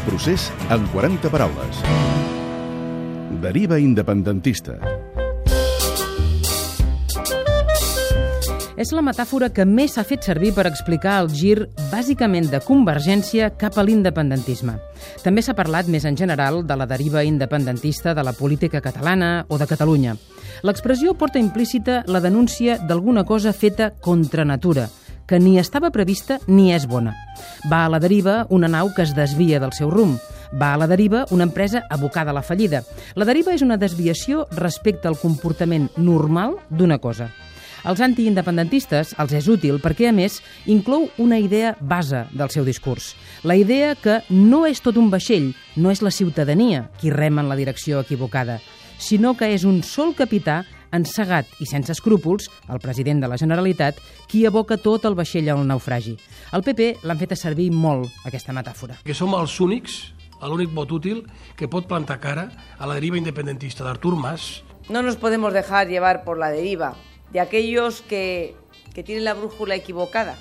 El procés en 40 paraules. Deriva independentista. És la metàfora que més s'ha fet servir per explicar el gir bàsicament de convergència cap a l'independentisme. També s'ha parlat més en general de la deriva independentista de la política catalana o de Catalunya. L'expressió porta implícita la denúncia d'alguna cosa feta contra natura, que ni estava prevista ni és bona. Va a la deriva una nau que es desvia del seu rumb. Va a la deriva una empresa abocada a la fallida. La deriva és una desviació respecte al comportament normal d'una cosa. Als antiindependentistes els és útil perquè, a més, inclou una idea base del seu discurs. La idea que no és tot un vaixell, no és la ciutadania qui rema en la direcció equivocada, sinó que és un sol capità encegat i sense escrúpols, el president de la Generalitat, qui aboca tot el vaixell al naufragi. El PP l'han fet servir molt, aquesta metàfora. Que som els únics, l'únic vot útil que pot plantar cara a la deriva independentista d'Artur Mas. No nos podemos dejar llevar por la deriva de aquellos que, que tienen la brújula equivocada.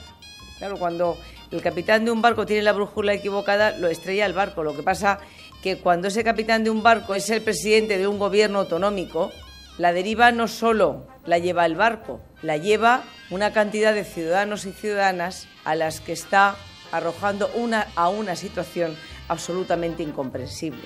Claro, cuando el capitán de un barco tiene la brújula equivocada, lo estrella el barco. Lo que pasa que cuando ese capitán de un barco es el presidente de un gobierno autonómico, la deriva no solo la lleva el barco, la lleva una cantidad de ciudadanos y ciudadanas a las que está arrojando una, a una situación absolutamente incomprensible.